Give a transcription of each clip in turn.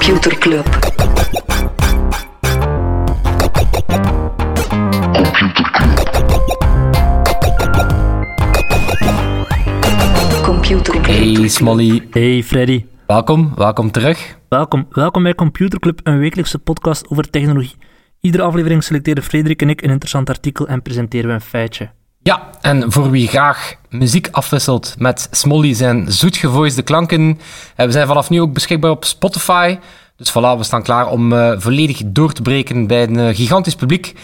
Computer Club. Computer Club. Hey Smolly, Hey Freddy, welkom, welkom terug. welkom. Welkom bij Computer Club, een wekelijkse podcast over technologie. Iedere aflevering selecteren Frederik en ik een interessant artikel en presenteren we een feitje. Ja, en voor wie graag muziek afwisselt met Smolly zijn zoetgevoisde klanken, eh, we zijn vanaf nu ook beschikbaar op Spotify. Dus voilà, we staan klaar om eh, volledig door te breken bij een eh, gigantisch publiek.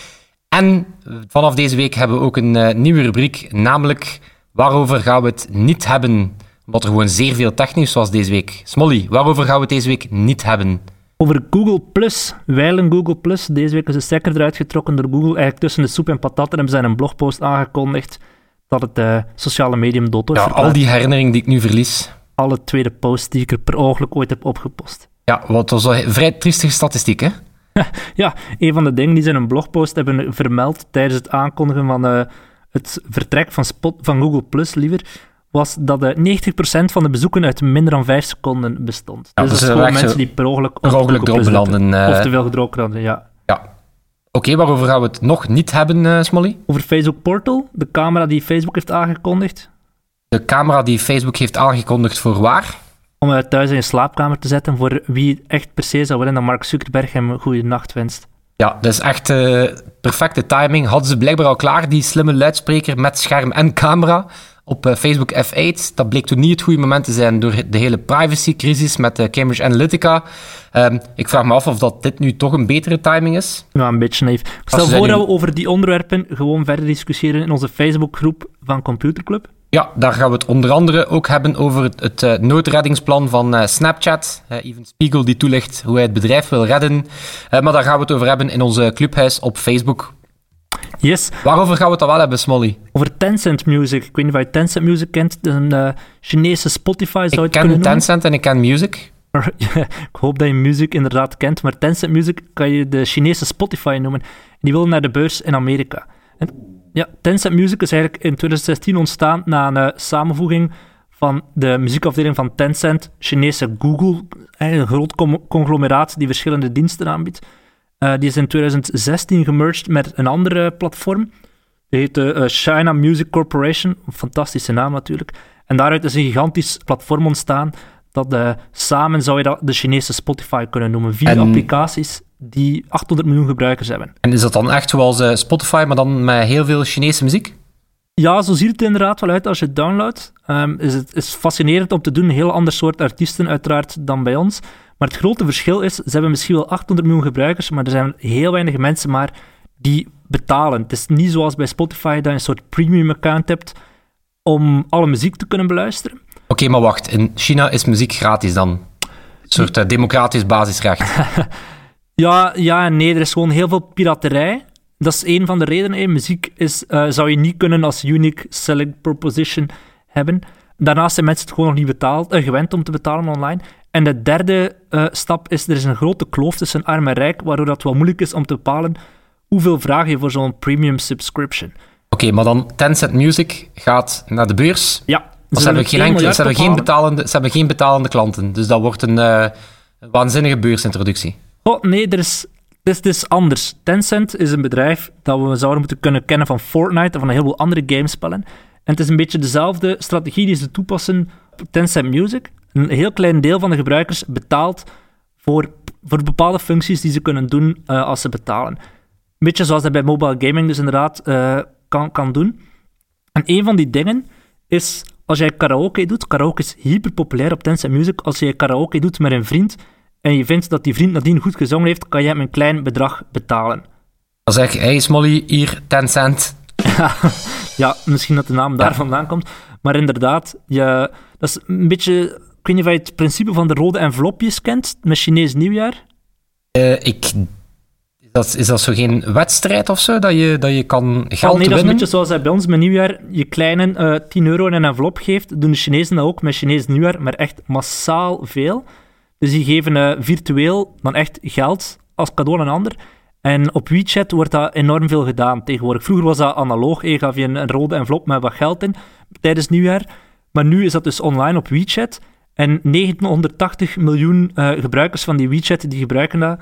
En vanaf deze week hebben we ook een nieuwe rubriek, namelijk waarover gaan we het niet hebben? Omdat er gewoon zeer veel technisch was deze week. Smolly, waarover gaan we het deze week niet hebben? Over Google Plus, wijlen Google Plus. Deze week is de stekker eruit getrokken door Google. Eigenlijk tussen de soep en patat hebben zij een blogpost aangekondigd dat het eh, sociale medium dood wordt Ja, al die herinnering die ik nu verlies. Alle tweede post die ik er per ongeluk ooit heb opgepost. Ja, wat was een vrij triestige statistiek, hè? Ja, een van de dingen die ze in een blogpost hebben vermeld tijdens het aankondigen van eh, het vertrek van, Spot, van Google Plus, liever, was dat eh 90% van de bezoeken uit minder dan 5 seconden bestond. Ja, dus dus dat echt mensen die per ongeluk, per op ongeluk eh. Of te veel gedronken hadden, ja. Ja. Oké, waarover gaan we het nog niet hebben, eh, Smolly? Over Facebook Portal, de camera die Facebook heeft aangekondigd, De camera die Facebook heeft aangekondigd voor waar? om het thuis in je slaapkamer te zetten voor wie echt per se zou willen dat Mark Zuckerberg hem een goede nacht wenst. Ja, dat is echt eh, perfecte timing. Hadden ze blijkbaar al klaar, die slimme luidspreker met scherm en camera op eh, Facebook F8. Dat bleek toen niet het goede moment te zijn door de hele privacycrisis met eh, Cambridge Analytica. Ehm, ik vraag me af of dat dit nu toch een betere timing is. Ja, een beetje naïef. Ik stel voor dat we over die onderwerpen gewoon verder discussiëren in onze Facebookgroep van Computer Club. Ja, daar gaan we het onder andere ook hebben over het, het eh, noodreddingsplan van Snapchat. Even Spiegel die toelicht hoe hij het bedrijf wil redden. Maar daar gaan we het over hebben in onze clubhuis op Facebook. Yes, Waarover gaan we het dan wel hebben, Smolly? over Tencent Music. Ik weet niet of je Tencent Music kent. Dat is een eh, Chinese Spotify, zou Ik het ken noemen. Tencent en ik ken Music. Ik hoop dat je Music inderdaad kent, maar Tencent Music kan je de Chinese Spotify noemen. En die willen naar de beurs in Amerika. En, ja, Tencent Music is eigenlijk in 2016 ontstaan na een eh, samenvoeging van de muziekafdeling van Tencent, Chinese Google, eigenlijk een groot conglomeraat die verschillende diensten aanbiedt. Eh, die is in 2016 gemerged met een andere platform. Die heet de eh, China Music Corporation, een fantastische naam natuurlijk. En daaruit is een gigantisch platform ontstaan dat eh, samen zou je dat de Chinese Spotify kunnen noemen. Vier En- applicaties die 800 miljoen gebruikers hebben. En is dat dan echt zoals Spotify, maar dan met heel veel Chinese muziek? Ja, zo ziet het inderdaad wel uit als je het downloadt. Ehm, is het is fascinerend om te doen. Een heel ander soort artiesten uiteraard dan bij ons. Maar het grote verschil is, ze hebben misschien wel 800 miljoen gebruikers, maar er zijn heel weinig mensen maar die betalen. Het is niet zoals bij Spotify dat je een soort premium account hebt om alle muziek te kunnen beluisteren. Oké, maar wacht. In China is muziek gratis dan? Een soort eh, democratisch basisrecht. Ja, ja en nee, er is gewoon heel veel piraterij. Dat is een van de redenen. hè. Muziek is, eh, zou je niet kunnen als unique selling proposition hebben. Daarnaast zijn mensen het gewoon nog niet betaald, eh, gewend om te betalen online. En de derde eh, stap is, er is een grote kloof tussen arm en rijk, waardoor dat wel moeilijk is om te bepalen hoeveel vraag je voor zo'n premium subscription. Oké, maar dan Tencent Music gaat naar de beurs. Ja, ze hebben geen, 1 enkele, miljard ze, hebben geen betalende, ze hebben geen betalende klanten. Dus dat wordt een, een waanzinnige beursintroductie. Oh, nee, er is, is, is anders. Tencent is een bedrijf dat we zouden moeten kunnen kennen van Fortnite en van een heleboel andere gamespellen. En het is een beetje dezelfde strategie die ze toepassen op Tencent Music. Een heel klein deel van de gebruikers betaalt voor, voor bepaalde functies die ze kunnen doen eh, als ze betalen. Een beetje zoals dat bij mobile gaming dus inderdaad eh, kan, kan doen. En een van die dingen is, als jij karaoke doet, karaoke is hyper populair op Tencent Music, als jij karaoke doet met een vriend en je vindt dat die vriend nadien goed gezongen heeft, kan jij hem een klein bedrag betalen. Dan zeg ik, hey Smolly, hier, Tencent. Ja, misschien dat de naam daar vandaan komt. Maar inderdaad, je, dat is een beetje... Ik weet niet of je het principe van de rode envelopjes kent, met Chinees nieuwjaar. Eh, ik, is, dat, is dat zo geen wedstrijd of zo, dat je, dat je kan geld Oh, nee, dat is winnen? een beetje zoals bij ons met nieuwjaar je kleine eh 10 euro in een envelop geeft. Doen de Chinezen dat ook met Chinees nieuwjaar, maar echt massaal veel. Dus die geven eh, virtueel dan echt geld als cadeau aan een ander. En op WeChat wordt dat enorm veel gedaan tegenwoordig. Vroeger was dat analoog, je gaf je een, rode envelop met wat geld in tijdens nieuwjaar. Maar nu is dat dus online op WeChat. En 980 miljoen uh, gebruikers van die WeChat die gebruiken dat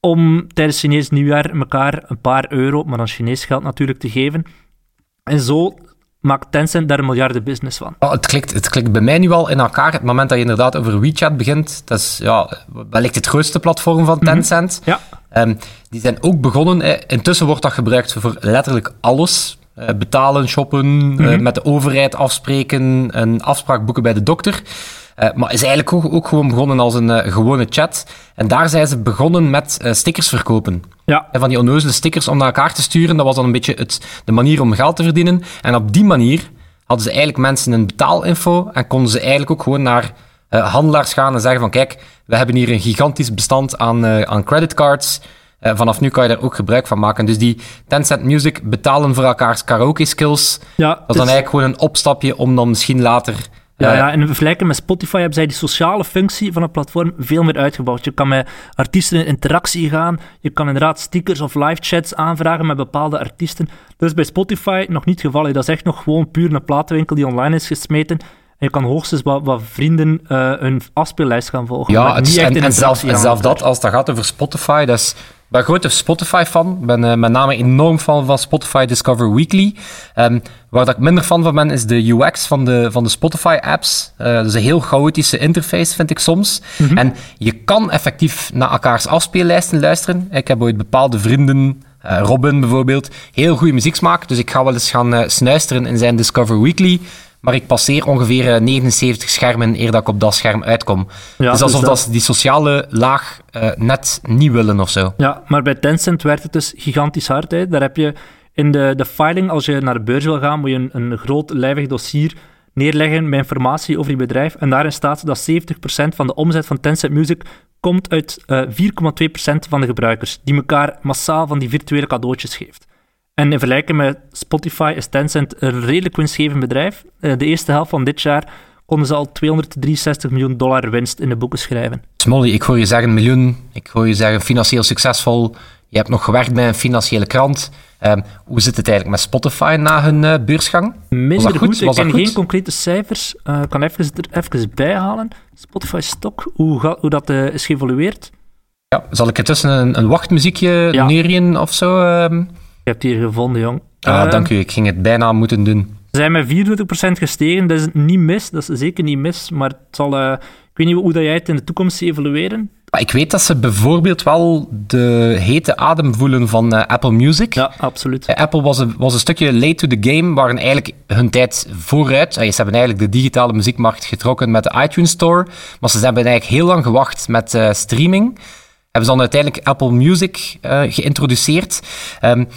om tijdens Chinees nieuwjaar elkaar een paar euro, maar dan Chinees geld natuurlijk, te geven. En zo maakt Tencent daar een miljarden business van. Oh, het, klikt, het klikt bij mij nu al in elkaar. Het moment dat je inderdaad over WeChat begint, dat is ja, wellicht het grootste platform van mhm. Tencent. Ja. Um, die zijn ook begonnen, eh, intussen wordt dat gebruikt voor letterlijk alles. Uh, betalen, shoppen, mm uh, met de overheid afspreken, een afspraak boeken bij de dokter. Uh, maar is eigenlijk ook, ook, gewoon begonnen als een uh, gewone chat. En daar zijn ze begonnen met uh, stickers verkopen. Ja. En van die onnozele stickers om naar elkaar te sturen, dat was dan een beetje het, de manier om geld te verdienen. En op die manier hadden ze eigenlijk mensen een betaalinfo en konden ze eigenlijk ook gewoon naar handelaars gaan en zeggen van kijk, we hebben hier een gigantisch bestand aan, aan creditcards. vanaf nu kan je daar ook gebruik van maken. Dus die Tencent Music betalen voor elkaars karaoke skills. Ja, dat is dan eigenlijk gewoon een opstapje om dan misschien later ja, ja, en in vergelijking met Spotify hebben zij die sociale functie van het platform veel meer uitgebouwd. Je kan met artiesten in interactie gaan. Je kan inderdaad stickers of live chats aanvragen met bepaalde artiesten. Dat is bij Spotify nog niet het geval. Dat is echt nog gewoon puur een platenwinkel die online is gesmeten. Je kan hoogstens wat, wat vrienden uh, hun afspeellijst gaan volgen. Ja, het is, en, en, zelf, en zelf dat, als dat gaat over Spotify, dat is ben een grote Spotify-fan. Ik ben uh, met name enorm fan van Spotify Discover Weekly. Um, waar dat ik minder fan van ben, is de UX van de, van de Spotify-apps. Uh, dat is een heel chaotische interface, vind ik soms. Mm-hmm. En je kan effectief naar elkaars afspeellijsten luisteren. Ik heb ooit bepaalde vrienden... Uh, Robin bijvoorbeeld, heel goede muzieksmaak. Dus ik ga wel eens gaan snuisteren in zijn Discover Weekly maar ik passeer ongeveer 79 eh, schermen eer dat ik op dat scherm uitkom. Ja, dus alsof dus dat... die sociale laag uh, net niet willen of zo. Ja, maar bij Tencent werkt het dus gigantisch hard. Hè. Daar heb je in de, de filing, als je naar de beurs wil gaan, moet je een, een groot lijvig dossier neerleggen met informatie over je bedrijf. En daarin staat dat 70% van de omzet van Tencent Music komt uit uh, eh, 4,2% van de gebruikers, die elkaar massaal van die virtuele cadeautjes geeft. En in vergelijking met Spotify is Tencent een redelijk winstgevend bedrijf. Eh, de eerste helft van dit jaar konden ze al 263 miljoen dollar winst in de boeken schrijven. Smolly, ik hoor je zeggen miljoen, ik hoor je zeggen financieel succesvol. Je hebt nog gewerkt bij een financiële krant. Um, hoe zit het eigenlijk met Spotify na hun uh, beursgang? Minder goed. Ik ken geen concrete cijfers. Uh, ik kan even, er even bijhalen. Spotify stock, hoe, hoe dat uh, is geëvolueerd. Ja, zal ik er tussen een, een wachtmuziekje ja. neerien of zo? Um... Je hebt hier gevonden, jong. Ah, uh, dank u. Ik ging het bijna moeten doen. Ze zijn met 24% gestegen. Dat is niet mis. Dat is zeker niet mis. Maar het zal, uh, ik weet niet hoe dat jij het in de toekomst evolueren. Maar ik weet dat ze bijvoorbeeld wel de hete adem voelen van uh, Apple Music. Ja, absoluut. Apple was een, was een stukje late to the game, waren eigenlijk hun tijd vooruit. Ze hebben eigenlijk de digitale muziekmarkt getrokken met de iTunes Store. Maar ze hebben eigenlijk heel lang gewacht met streaming. Hebben ze dan uiteindelijk Apple Music geïntroduceerd. Um,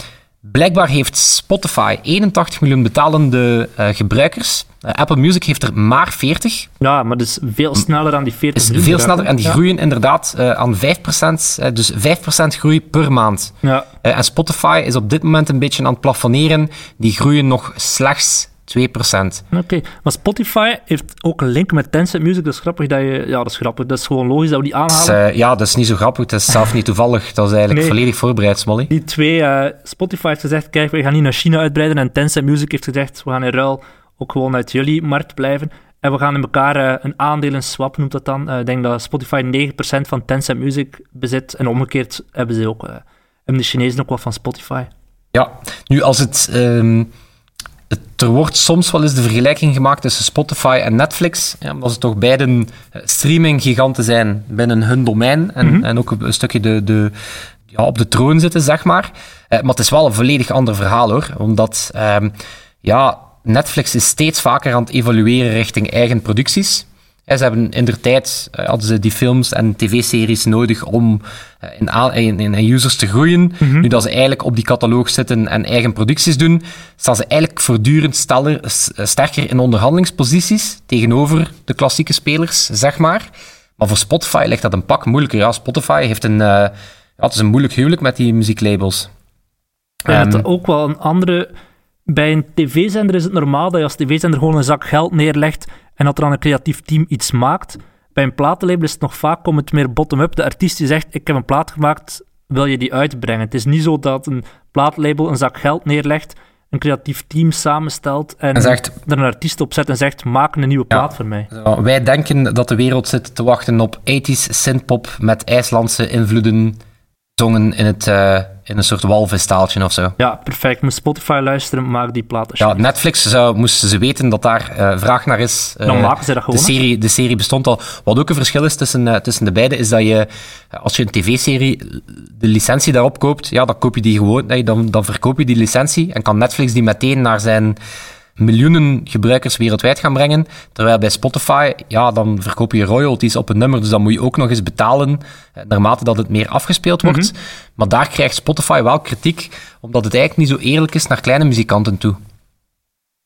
Blijkbaar heeft Spotify 81 miljoen betalende uh, gebruikers. Uh, Apple Music heeft er maar 40. Ja, maar dus veel sneller dan die 40 is Veel sneller en die ja. groeien inderdaad uh, aan 5%, dus 5% groei per maand. Ja. en Spotify is op dit moment een beetje aan het plafonneren. Die groeien nog slechts 2%. Oké, maar Spotify heeft ook een link met Tencent Music. Dat is grappig dat je... Ja, dat is grappig. Dat is gewoon logisch dat we die aanhalen. Uh, ja, dat is niet zo grappig. Dat is zelf niet toevallig. Dat is eigenlijk nee. volledig voorbereid, Smolly. Die twee... Uh, Spotify heeft gezegd, kijk, we gaan niet naar China uitbreiden. En Tencent Music heeft gezegd, we gaan in ruil ook gewoon uit jullie markt blijven. En we gaan in elkaar uh, een aandelen swap, noemt dat dan. ik denk dat Spotify 9% van Tencent Music bezit. En omgekeerd hebben ze ook... hebben de Chinezen ook wat van Spotify. Ja, nu als het... Um er wordt soms wel eens de vergelijking gemaakt tussen Spotify en Netflix, ja, omdat ze toch beiden eh, streaming-giganten zijn binnen hun domein en, mm -hmm. en ook een stukje de, de, ja, op de troon zitten, zeg maar. Eh, maar het is wel een volledig ander verhaal, hoor. Omdat, um, ja, Netflix is steeds vaker aan het evolueren richting eigen producties ze hebben in der tijd uh, hadden ze die films en tv-series nodig om uh, in, in, in, users te groeien. Mm -hmm. Nu dat ze eigenlijk op die catalogus zitten en eigen producties doen, staan ze eigenlijk voortdurend steller, sterker in onderhandelingsposities tegenover de klassieke spelers, zeg maar. Maar voor Spotify ligt dat een pak moeilijker. Ja, Spotify heeft een, uh, ja, het is een moeilijk huwelijk met die muzieklabels. En um, ook wel een andere... Bij een tv-zender is het normaal dat je als tv-zender gewoon een zak geld neerlegt en dat er dan een creatief team iets maakt. Bij een platenlabel is het nog vaak komt het meer bottom-up. De artiest die zegt, ik heb een plaat gemaakt, wil je die uitbrengen? Het is niet zo dat een plaatlabel een zak geld neerlegt een creatief team samenstelt en, En zegt- er een artiest op zet en zegt, maak een nieuwe plaat voor mij. Zo, wij denken dat de wereld zit te wachten op 80s synthpop met IJslandse invloeden, zongen in, het, eh, in een soort walvisstaaltje of zo. Ja, perfect. Moet Spotify luisteren, maak die plaat Ja. Netflix zou, moesten ze weten dat daar eh, vraag naar is. eh, Dan maken ze dat gewoon, De serie, de serie bestond al. Wat ook een verschil is tussen, tussen de beide, is dat je, als je een tv-serie de licentie daarop koopt, ja, dan koop je die gewoon, nee, dan, dan verkoop je die licentie en kan Netflix die meteen naar zijn miljoenen gebruikers wereldwijd gaan brengen. Terwijl bij Spotify, ja, dan verkoop je royalties op een nummer, dus dan moet je ook nog eens betalen, eh, naarmate dat het meer afgespeeld wordt. Maar daar krijgt Spotify wel kritiek, omdat het eigenlijk niet zo eerlijk is naar kleine muzikanten toe.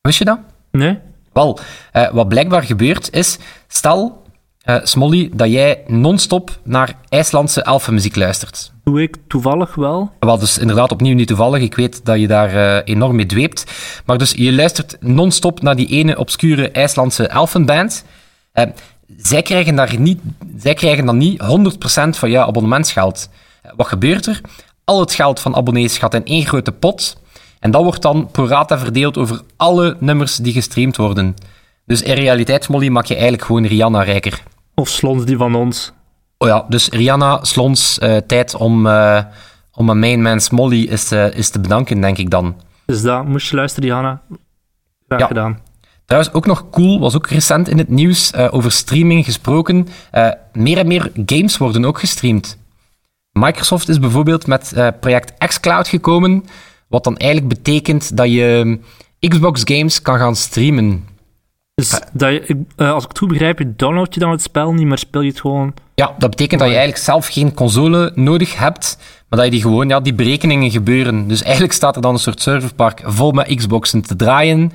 Wist je dat? Nee? Wel, eh, wat blijkbaar gebeurt is, stel, eh, Smolly, dat jij non-stop naar IJslandse elfenmuziek luistert. Doe ik toevallig wel. Wel, dus inderdaad opnieuw niet toevallig. Ik weet dat je daar eh, enorm mee dweept. Maar dus je luistert non-stop naar die ene obscure IJslandse elfenband. Eh, zij, krijgen daar niet, zij krijgen dan niet 100% van jouw abonnementsgeld. Eh, wat gebeurt er? Al het geld van abonnees gaat in één grote pot. En dat wordt dan pro rata verdeeld over alle nummers die gestreamd worden. Dus in realiteit, Molly, maak je eigenlijk gewoon Rihanna rijker. Of slons die van ons. Oh ja, dus Rihanna, Slons, eh, tijd om, eh, om een mainman Molly is, eh, is te bedanken, denk ik dan. Dus dat moest je luisteren, Diana. Graag Ja. gedaan. Trouwens, ook nog cool, was ook recent in het nieuws, over streaming gesproken. Meer en meer games worden ook gestreamd. Microsoft is bijvoorbeeld met project xCloud gekomen, wat dan eigenlijk betekent dat je Xbox games kan gaan streamen. Dus dat je, eh, als ik het goed begrijp, download je dan het spel niet, maar speel je het gewoon... Ja, dat betekent dat je eigenlijk zelf geen console nodig hebt, maar dat je die gewoon, ja, die berekeningen gebeuren. Dus eigenlijk staat er dan een soort serverpark vol met Xboxen te draaien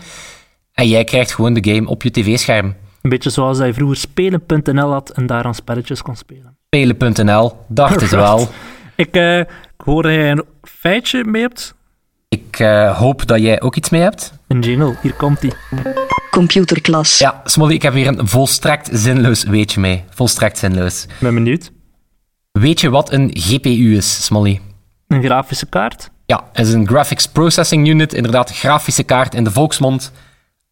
en jij krijgt gewoon de game op je tv-scherm. Een beetje zoals dat je vroeger spelen.nl had en daar aan spelletjes kon spelen. Spelen.nl, dacht het wel. Ik, ik hoor dat jij een feitje mee hebt. Ik eh, hoop dat jij ook iets mee hebt. Een jingle, hier komt die. Computerklas. Ja, Smolly, ik heb hier een volstrekt zinloos weetje mee. Volstrekt zinloos. Ben benieuwd. Weet je wat een GPU is, Smolly? Een grafische kaart. Ja, het is een Graphics Processing Unit, inderdaad een grafische kaart in de volksmond.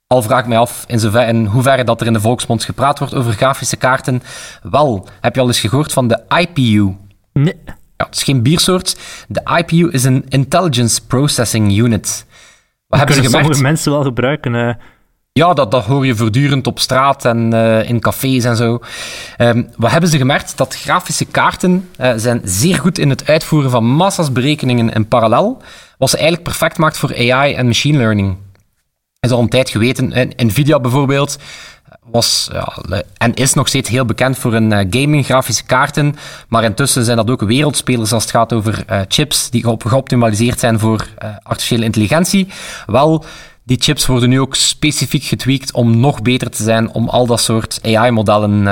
Al vraag ik mij af in, zover, in hoeverre dat er in de volksmond gepraat wordt over grafische kaarten. Wel, heb je al eens gehoord van de IPU? Nee. Ja, het is geen biersoort. De IPU is een Intelligence Processing Unit. Hebben ze Kunnen gemerkt? sommige mensen wel gebruiken. eh. Ja, dat, dat hoor je voortdurend op straat en eh, in cafés en zo. Ehm, wat hebben ze gemerkt? Dat grafische kaarten eh, zijn zeer goed in het uitvoeren van massa's berekeningen in parallel, wat ze eigenlijk perfect maakt voor AI en machine learning. Is al een tijd geweten. Nvidia bijvoorbeeld was ja, en is nog steeds heel bekend voor hun eh, gaming grafische kaarten, maar intussen zijn dat ook wereldspelers als het gaat over eh, chips die op, geoptimaliseerd zijn voor eh, artificiële intelligentie. Wel, die chips worden nu ook specifiek getweakt om nog beter te zijn om al dat soort AI-modellen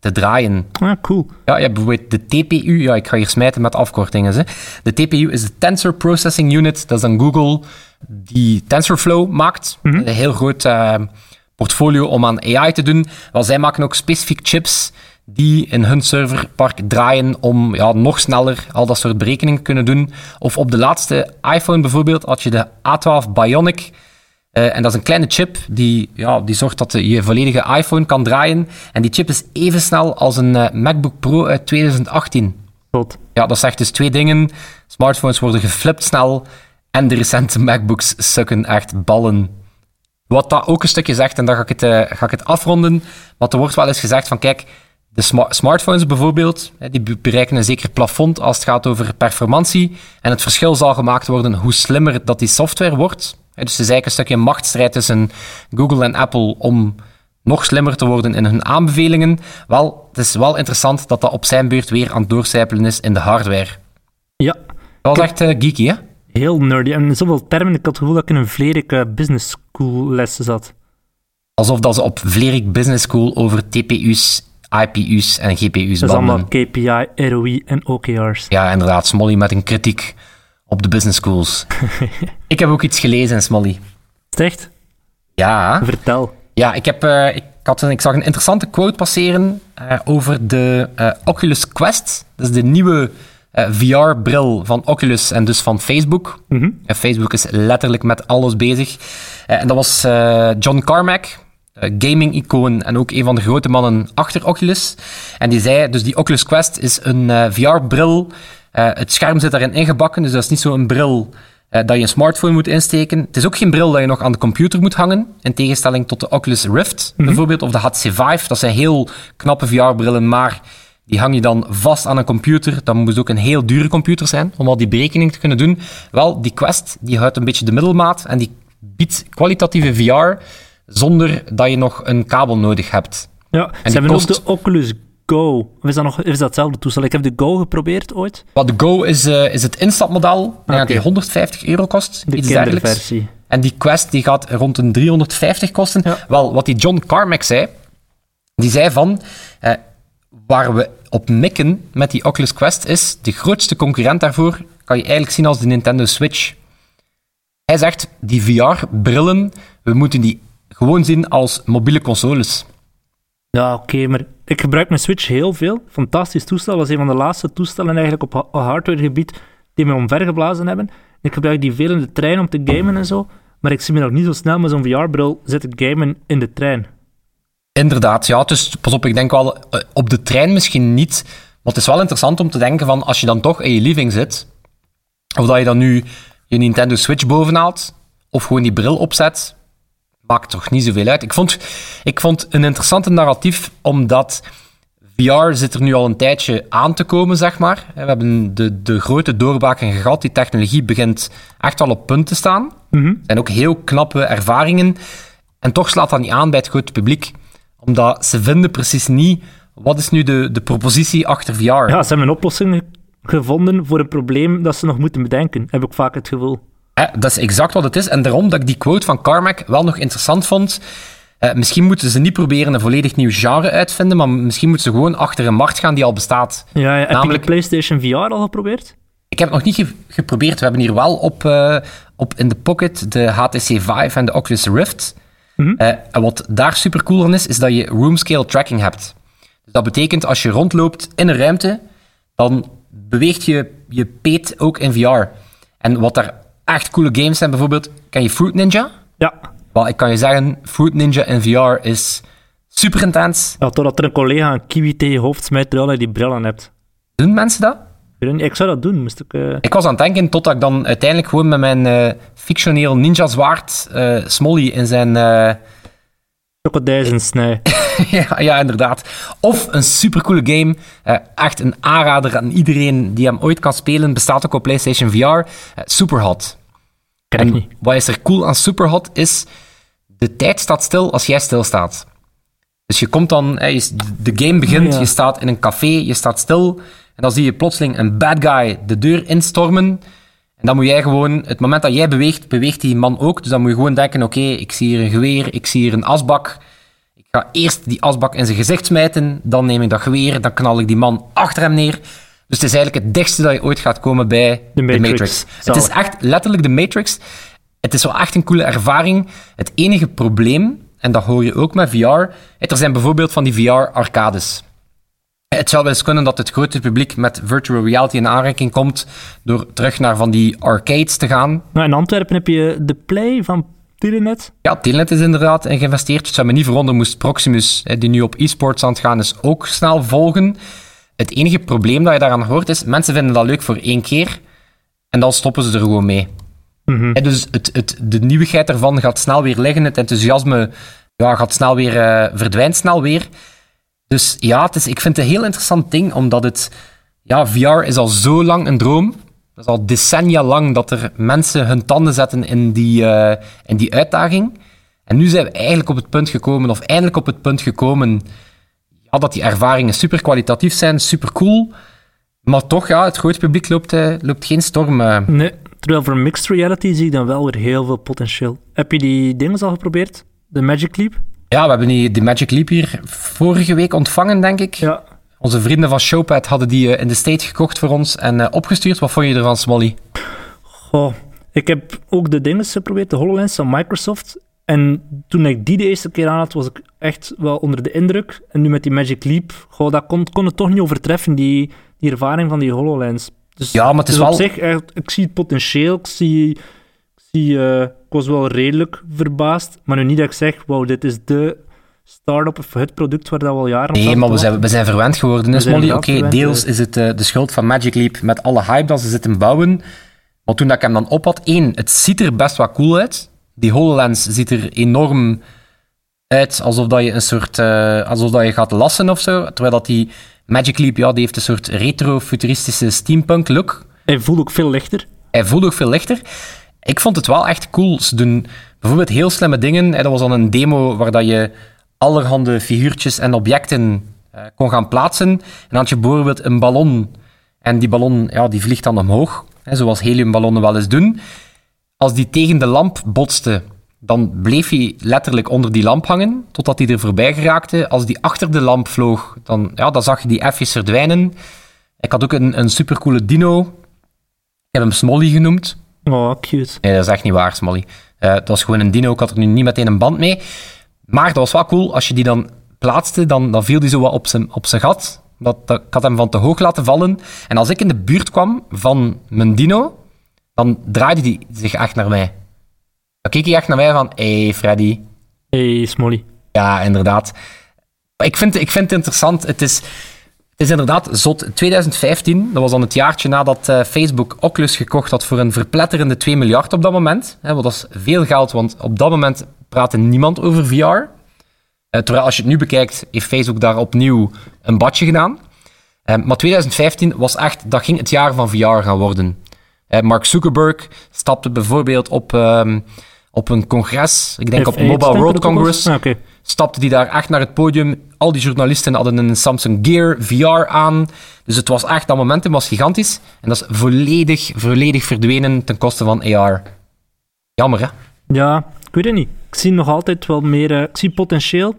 te draaien. Ah, cool. Ja, je hebt bijvoorbeeld de TPU. Ja, ik ga hier smijten met afkortingen. Hè. De TPU is de Tensor Processing Unit. Dat is dan Google die TensorFlow maakt. Een heel groot portfolio om aan AI te doen. Wel, zij maken ook specifiek chips die in hun serverpark draaien om ja, nog sneller al dat soort berekeningen te kunnen doen. Of op de laatste iPhone bijvoorbeeld had je de A12 Bionic. Eh, en dat is een kleine chip die, ja, die zorgt dat je volledige iPhone kan draaien. En die chip is even snel als een eh, MacBook Pro uit 2018. Tot. Ja, dat zegt dus twee dingen. Smartphones worden geflipt snel en de recente MacBooks sukken echt ballen. Wat dat ook een stukje zegt, en dan ga ik het, eh, ga ik het afronden, want er wordt wel eens gezegd van kijk, de sma- smartphones bijvoorbeeld, die be- bereiken een zeker plafond als het gaat over performantie. En het verschil zal gemaakt worden hoe slimmer dat die software wordt. Dus het is eigenlijk een stukje machtsstrijd tussen Google en Apple om nog slimmer te worden in hun aanbevelingen. Wel, het is wel interessant dat dat op zijn beurt weer aan het doorcijpelen is in de hardware. Ja, Dat was echt eh, geeky, hè? Heel nerdy. En zoveel termen, ik had het gevoel dat ik in een Vlerik eh, business school lessen zat. Alsof dat ze op Vlerik Business School over TPU's, IPU's en GPU's Dat is allemaal. KPI, ROI en OKR's. Ja, inderdaad. Smolly met een kritiek op de business schools. ik heb ook iets gelezen, Smolly. Echt? Ja, Vertel. ja ik, heb, eh, ik, had een, ik zag een interessante quote passeren eh, over de Oculus Quest. Dat is de nieuwe eh, VR-bril van Oculus en dus van Facebook. Mhm. En Facebook is letterlijk met alles bezig. Eh, en dat was John Carmack, gaming-icoon en ook een van de grote mannen achter Oculus. En die zei, dus die Oculus Quest is een VR-bril. Het scherm zit daarin ingebakken, dus dat is niet zo'n bril dat je een smartphone moet insteken. Het is ook geen bril dat je nog aan de computer moet hangen, in tegenstelling tot de Oculus Rift bijvoorbeeld, of de HTC Vive. Dat zijn heel knappe VR-brillen, maar die hang je dan vast aan een computer. Dat moet ook een heel dure computer zijn om al die berekening te kunnen doen. Wel, die Quest die houdt een beetje de middelmaat en die biedt kwalitatieve VR zonder dat je nog een kabel nodig hebt. Ja, ze die hebben kost- ook de Oculus Go. Of is dat, nog, is dat hetzelfde toestel? Ik heb de Go geprobeerd ooit. Wat de Go is, eh, is het instapmodel. Dat die Oké. 150 euro kost. De iets dergelijks. kinderversie. En die Quest die gaat rond een 350 kosten. Ja. Wel, wat die John Carmack zei, die zei van, eh, waar we op mikken met die Oculus Quest is, de grootste concurrent daarvoor kan je eigenlijk zien als de Nintendo Switch. Hij zegt, die VR-brillen, we moeten die gewoon zien als mobiele consoles. Ja, oké, maar ik gebruik mijn Switch heel veel. Fantastisch toestel. Is een van de laatste toestellen eigenlijk op ha- hardwaregebied die me omvergeblazen hebben. Ik gebruik die veel in de trein om te gamen en zo. Maar ik zie me nog niet zo snel met zo'n VR-bril zitten gamen in de trein. Inderdaad, ja. Dus pas op, ik denk wel eh, op de trein misschien niet. Maar het is wel interessant om te denken van als je dan toch in je living zit, of dat je dan nu je Nintendo Switch bovenhaalt, of gewoon die bril opzet, maakt toch niet zoveel uit. Ik vond, ik vond een interessante narratief, omdat VR zit er nu al een tijdje aan te komen, zeg maar. We hebben de, de grote doorbraken gehad. Die technologie begint echt al op punt te staan. Er zijn ook heel knappe ervaringen. En toch slaat dat niet aan bij het grote publiek. Omdat ze vinden precies niet... Wat is nu de, de propositie achter VR? Ja, ze hebben een oplossing ge- gevonden voor een probleem dat ze nog moeten bedenken, heb ik vaak het gevoel. Dat is exact wat het is. En daarom dat ik die quote van Carmack wel nog interessant vond. Eh, misschien moeten ze niet proberen een volledig nieuw genre uitvinden, maar misschien moeten ze gewoon achter een markt gaan die al bestaat. Ja, ja. Heb je Namelijk- de PlayStation VR al geprobeerd? Ik heb het nog niet ge- geprobeerd. We hebben hier wel op, eh, op in de pocket de HTC Vive en de Oculus Rift. Eh, en wat daar super cool aan is, is dat je room scale tracking hebt. Dus dat betekent als je rondloopt in een ruimte, dan beweegt je je peet ook in VR. En wat daar echt coole games zijn, bijvoorbeeld, ken je Fruit Ninja? Ja. Wel, ik kan je zeggen, Fruit Ninja in VR is super intens. ja. Totdat er een collega een kiwi tegen je hoofd smijt terwijl je die bril aan hebt. Doen mensen dat? Ik zou dat doen, moest ik... eh, Ik was aan het denken totdat ik dan uiteindelijk gewoon met mijn eh, fictioneel ninja zwaard eh, Smolly in zijn... Crocodizen snij. ja, ja, inderdaad. Of een supercoole game. echt een aanrader aan iedereen die hem ooit kan spelen. Bestaat ook op PlayStation VR. Superhot. Ken ik En niet. wat is er cool aan Superhot is... De tijd staat stil als jij stilstaat. Dus je komt dan... de game begint, Oh, ja. je staat in een café, je staat stil... En dan zie je plotseling een bad guy de deur instormen... En dan moet jij gewoon, het moment dat jij beweegt, beweegt die man ook. Dus dan moet je gewoon denken, oké, ik zie hier een geweer, ik zie hier een asbak. Ik ga eerst die asbak in zijn gezicht smijten, dan neem ik dat geweer, dan knal ik die man achter hem neer. Dus het is eigenlijk het dichtste dat je ooit gaat komen bij De de Matrix. Matrix. Het is echt letterlijk de Matrix. Het is wel echt een coole ervaring. Het enige probleem, en dat hoor je ook met VR, er zijn bijvoorbeeld van die VR-arcades. Het zou wel eens kunnen dat het grote publiek met virtual reality in aanraking komt door terug naar van die arcades te gaan. Nou, in Antwerpen heb je de Play van Telenet. Ja, Telenet is inderdaad in geïnvesteerd. Het zou me niet verwonderen moest Proximus, hè, die nu op e-sports aan het gaan is, ook snel volgen. Het enige probleem dat je daaraan hoort is, mensen vinden dat leuk voor één keer en dan stoppen ze er gewoon mee. Hè, dus het, het, de nieuwigheid ervan gaat snel weer liggen, het enthousiasme ja, gaat snel weer, eh, verdwijnt snel weer. Dus ja, het is, ik vind het een heel interessant ding, omdat het... Ja, VR is al zo lang een droom. Dat is al decennia lang dat er mensen hun tanden zetten in die, eh, in die uitdaging. En nu zijn we eigenlijk op het punt gekomen, of eindelijk op het punt gekomen, ja, dat die ervaringen super kwalitatief zijn, super cool. Maar toch, ja, het grote publiek loopt, eh, loopt geen storm. eh. Nee, terwijl voor mixed reality zie ik dan wel weer heel veel potentieel. Heb je die dingen al geprobeerd? De Magic Leap? Ja, we hebben die, die Magic Leap hier vorige week ontvangen, denk ik. Ja. Onze vrienden van Showpad hadden die eh, in de State gekocht voor ons en eh, opgestuurd. Wat vond je ervan, Smolly? Goh, ik heb ook de dingen geprobeerd, de HoloLens van Microsoft. En toen ik die de eerste keer aan had, was ik echt wel onder de indruk. En nu met die Magic Leap, goh, dat kon, kon het toch niet overtreffen, die, die ervaring van die HoloLens. Dus, Ja, maar het is dus op wel- zich, echt, ik zie het potentieel. Ik zie... Ik, zie, eh, ik was wel redelijk verbaasd. Maar nu niet dat ik zeg, wow, dit is de start-up of het product waar dat we al jaren op Nee, maar we zijn, we zijn verwend geworden. Dus Molly, oké, deels is het eh, de schuld van Magic Leap met alle hype dat ze zitten bouwen. Maar toen dat ik hem dan op had, één, het ziet er best wel cool uit. Die HoloLens ziet er enorm uit alsof dat je een soort, eh, alsof dat je gaat lassen of zo. Terwijl dat die Magic Leap, ja, die heeft een soort retro-futuristische steampunk look. Hij voelt ook veel lichter. Hij voelde ook veel lichter. Ik vond het wel echt cool. Ze doen bijvoorbeeld heel slimme dingen. Dat was dan een demo waar dat je allerhande figuurtjes en objecten eh, kon gaan plaatsen. En dan had je bijvoorbeeld een ballon. En die ballon ja, die vliegt dan omhoog, zoals heliumballonnen wel eens doen. Als die tegen de lamp botste, dan bleef hij letterlijk onder die lamp hangen, totdat hij er voorbij geraakte. Als die achter de lamp vloog, dan, ja, dan zag je die even verdwijnen. Ik had ook een, een supercoole dino. Ik heb hem Smolly genoemd. Oh, cute. Nee, dat is echt niet waar, Smolly. Eh dat was gewoon een dino, ik had er nu niet meteen een band mee. Maar dat was wel cool, als je die dan plaatste, dan, dan viel die zo wat op zijn, op zijn gat. Dat, dat, ik had hem van te hoog laten vallen. En als ik in de buurt kwam van mijn dino, dan draaide die zich echt naar mij. Dan keek hij echt naar mij van, hé hey Freddy. Hey, Smolly. Ja, inderdaad. Ik vind, ik vind het interessant. Het is, is inderdaad zot. 2015, dat was dan het jaartje nadat eh, Facebook Oculus gekocht had voor een verpletterende 2 miljard op dat moment. Hè, dat is veel geld, want op dat moment praatte niemand over VR. Eh, terwijl als je het nu bekijkt, heeft Facebook daar opnieuw een badje gedaan. Eh, maar 2015 was echt, dat ging het jaar van VR gaan worden. Mark Zuckerberg stapte bijvoorbeeld op, ehm, op een congres, ik denk op F8 Mobile World Congress. Ah, stapte die daar echt naar het podium. Al die journalisten hadden een Samsung Gear VR aan. Dus het was echt, dat momentum was gigantisch. En dat is volledig, volledig verdwenen ten koste van AR. Jammer, hè? Ja, ik weet het niet. Ik zie nog altijd wel meer... eh, ik zie potentieel,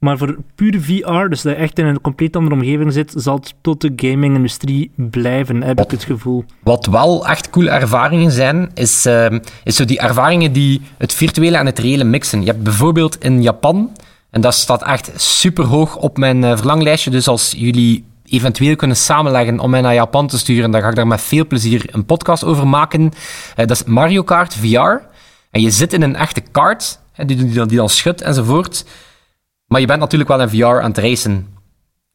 maar voor puur VR, dus dat je echt in een compleet andere omgeving zit, zal het tot de gaming-industrie blijven, heb ik het gevoel. Wat wel echt coole ervaringen zijn, is, ehm, is zo die ervaringen die het virtuele en het reële mixen. Je hebt bijvoorbeeld in Japan, en dat staat echt super hoog op mijn eh, verlanglijstje, dus als jullie eventueel kunnen samenleggen om mij naar Japan te sturen, dan ga ik daar met veel plezier een podcast over maken. Eh, dat is Mario Kart VR. En je zit in een echte kart, die, die, dan- die dan schudt enzovoort. Maar je bent natuurlijk wel in VR aan het racen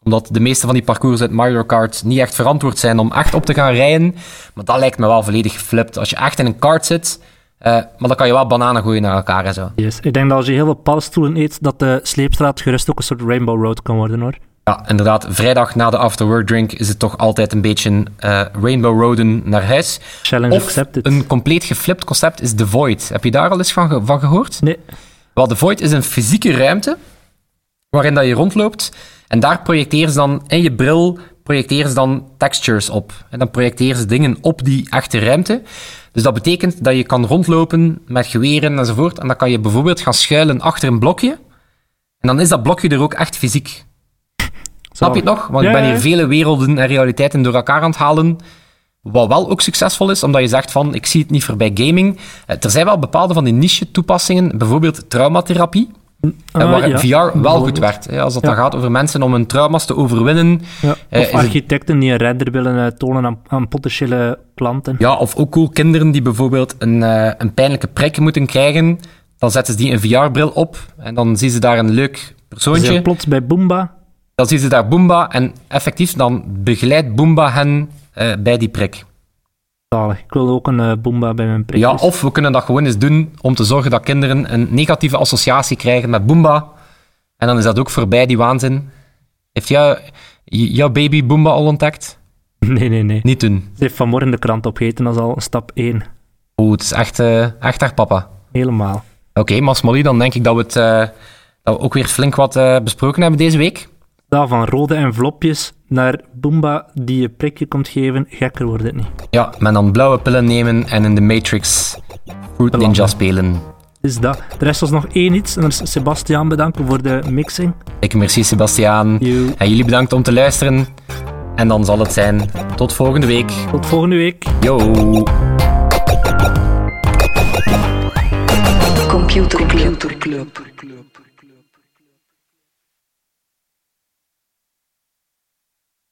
omdat de meeste van die parcours uit Mario Kart niet echt verantwoord zijn om echt op te gaan rijden. Maar dat lijkt me wel volledig geflipt. Als je echt in een kart zit, eh, maar dan kan je wel bananen gooien naar elkaar en zo. Yes. Ik denk dat als je heel veel paddenstoelen eet, dat de sleepstraat gerust ook een soort Rainbow Road kan worden, hoor. Ja, inderdaad. Vrijdag na de afterwork drink is het toch altijd een beetje eh, Rainbow Roaden naar huis. Challenge Of accepted. een compleet geflipt concept is The Void. Heb je daar al eens van, ge- van gehoord? Nee. Wel, The Void is een fysieke ruimte waarin dat je rondloopt. En daar projecteer ze dan, in je bril, projecteer ze dan textures op. En dan projecteer ze dingen op die echte ruimte. Dus dat betekent dat je kan rondlopen met geweren enzovoort. En dan kan je bijvoorbeeld gaan schuilen achter een blokje. En dan is dat blokje er ook echt fysiek. Snap je het nog? Want Ja, ik ben hier vele werelden en realiteiten door elkaar aan het halen. Wat wel ook succesvol is, omdat je zegt van, ik zie het niet voor bij gaming. Eh, Er zijn wel bepaalde van die niche-toepassingen, bijvoorbeeld traumatherapie, eh, Ah, waar ja. VR wel goed werkt. hè. Als het Ja. dan gaat over mensen om hun trauma's te overwinnen. Ja. Eh, Of het- architecten die een render willen tonen aan, aan potentiële klanten. Ja, of ook cool kinderen die bijvoorbeeld een, eh, een pijnlijke prik moeten krijgen. Dan zetten ze die een VR-bril op en dan zien ze daar een leuk persoontje. zijn plots bij Boomba. Dan zien ze daar Boomba en effectief dan begeleidt Boomba hen eh, bij die prik. Zalig. Ik wil ook een eh, Boomba bij mijn prik. Ja, of we kunnen dat gewoon eens doen om te zorgen dat kinderen een negatieve associatie krijgen met Boomba. En dan is dat ook voorbij, die waanzin. Heeft jou, jouw baby Boomba al ontdekt? Nee, nee, nee. Niet doen. Ze heeft vanmorgen de krant opgegeten, dat is al stap 1. Oeh, het is echt, eh, echt haar papa. Helemaal. Oké, Smolly, dan denk ik dat we, het, eh, dat we ook weer flink wat besproken hebben deze week. Van rode envelopjes naar Boomba die je prikje komt geven, gekker wordt het niet. Ja, met dan blauwe pillen nemen en in de Matrix Fruit Ninja spelen. Dus dat. De rest was nog één iets, en dat is Sebastiaan bedanken voor de mixing. Ik merci Sebastiaan. En jullie bedankt om te luisteren. En dan zal het zijn tot volgende week. Tot volgende week. Yo! Computer Club.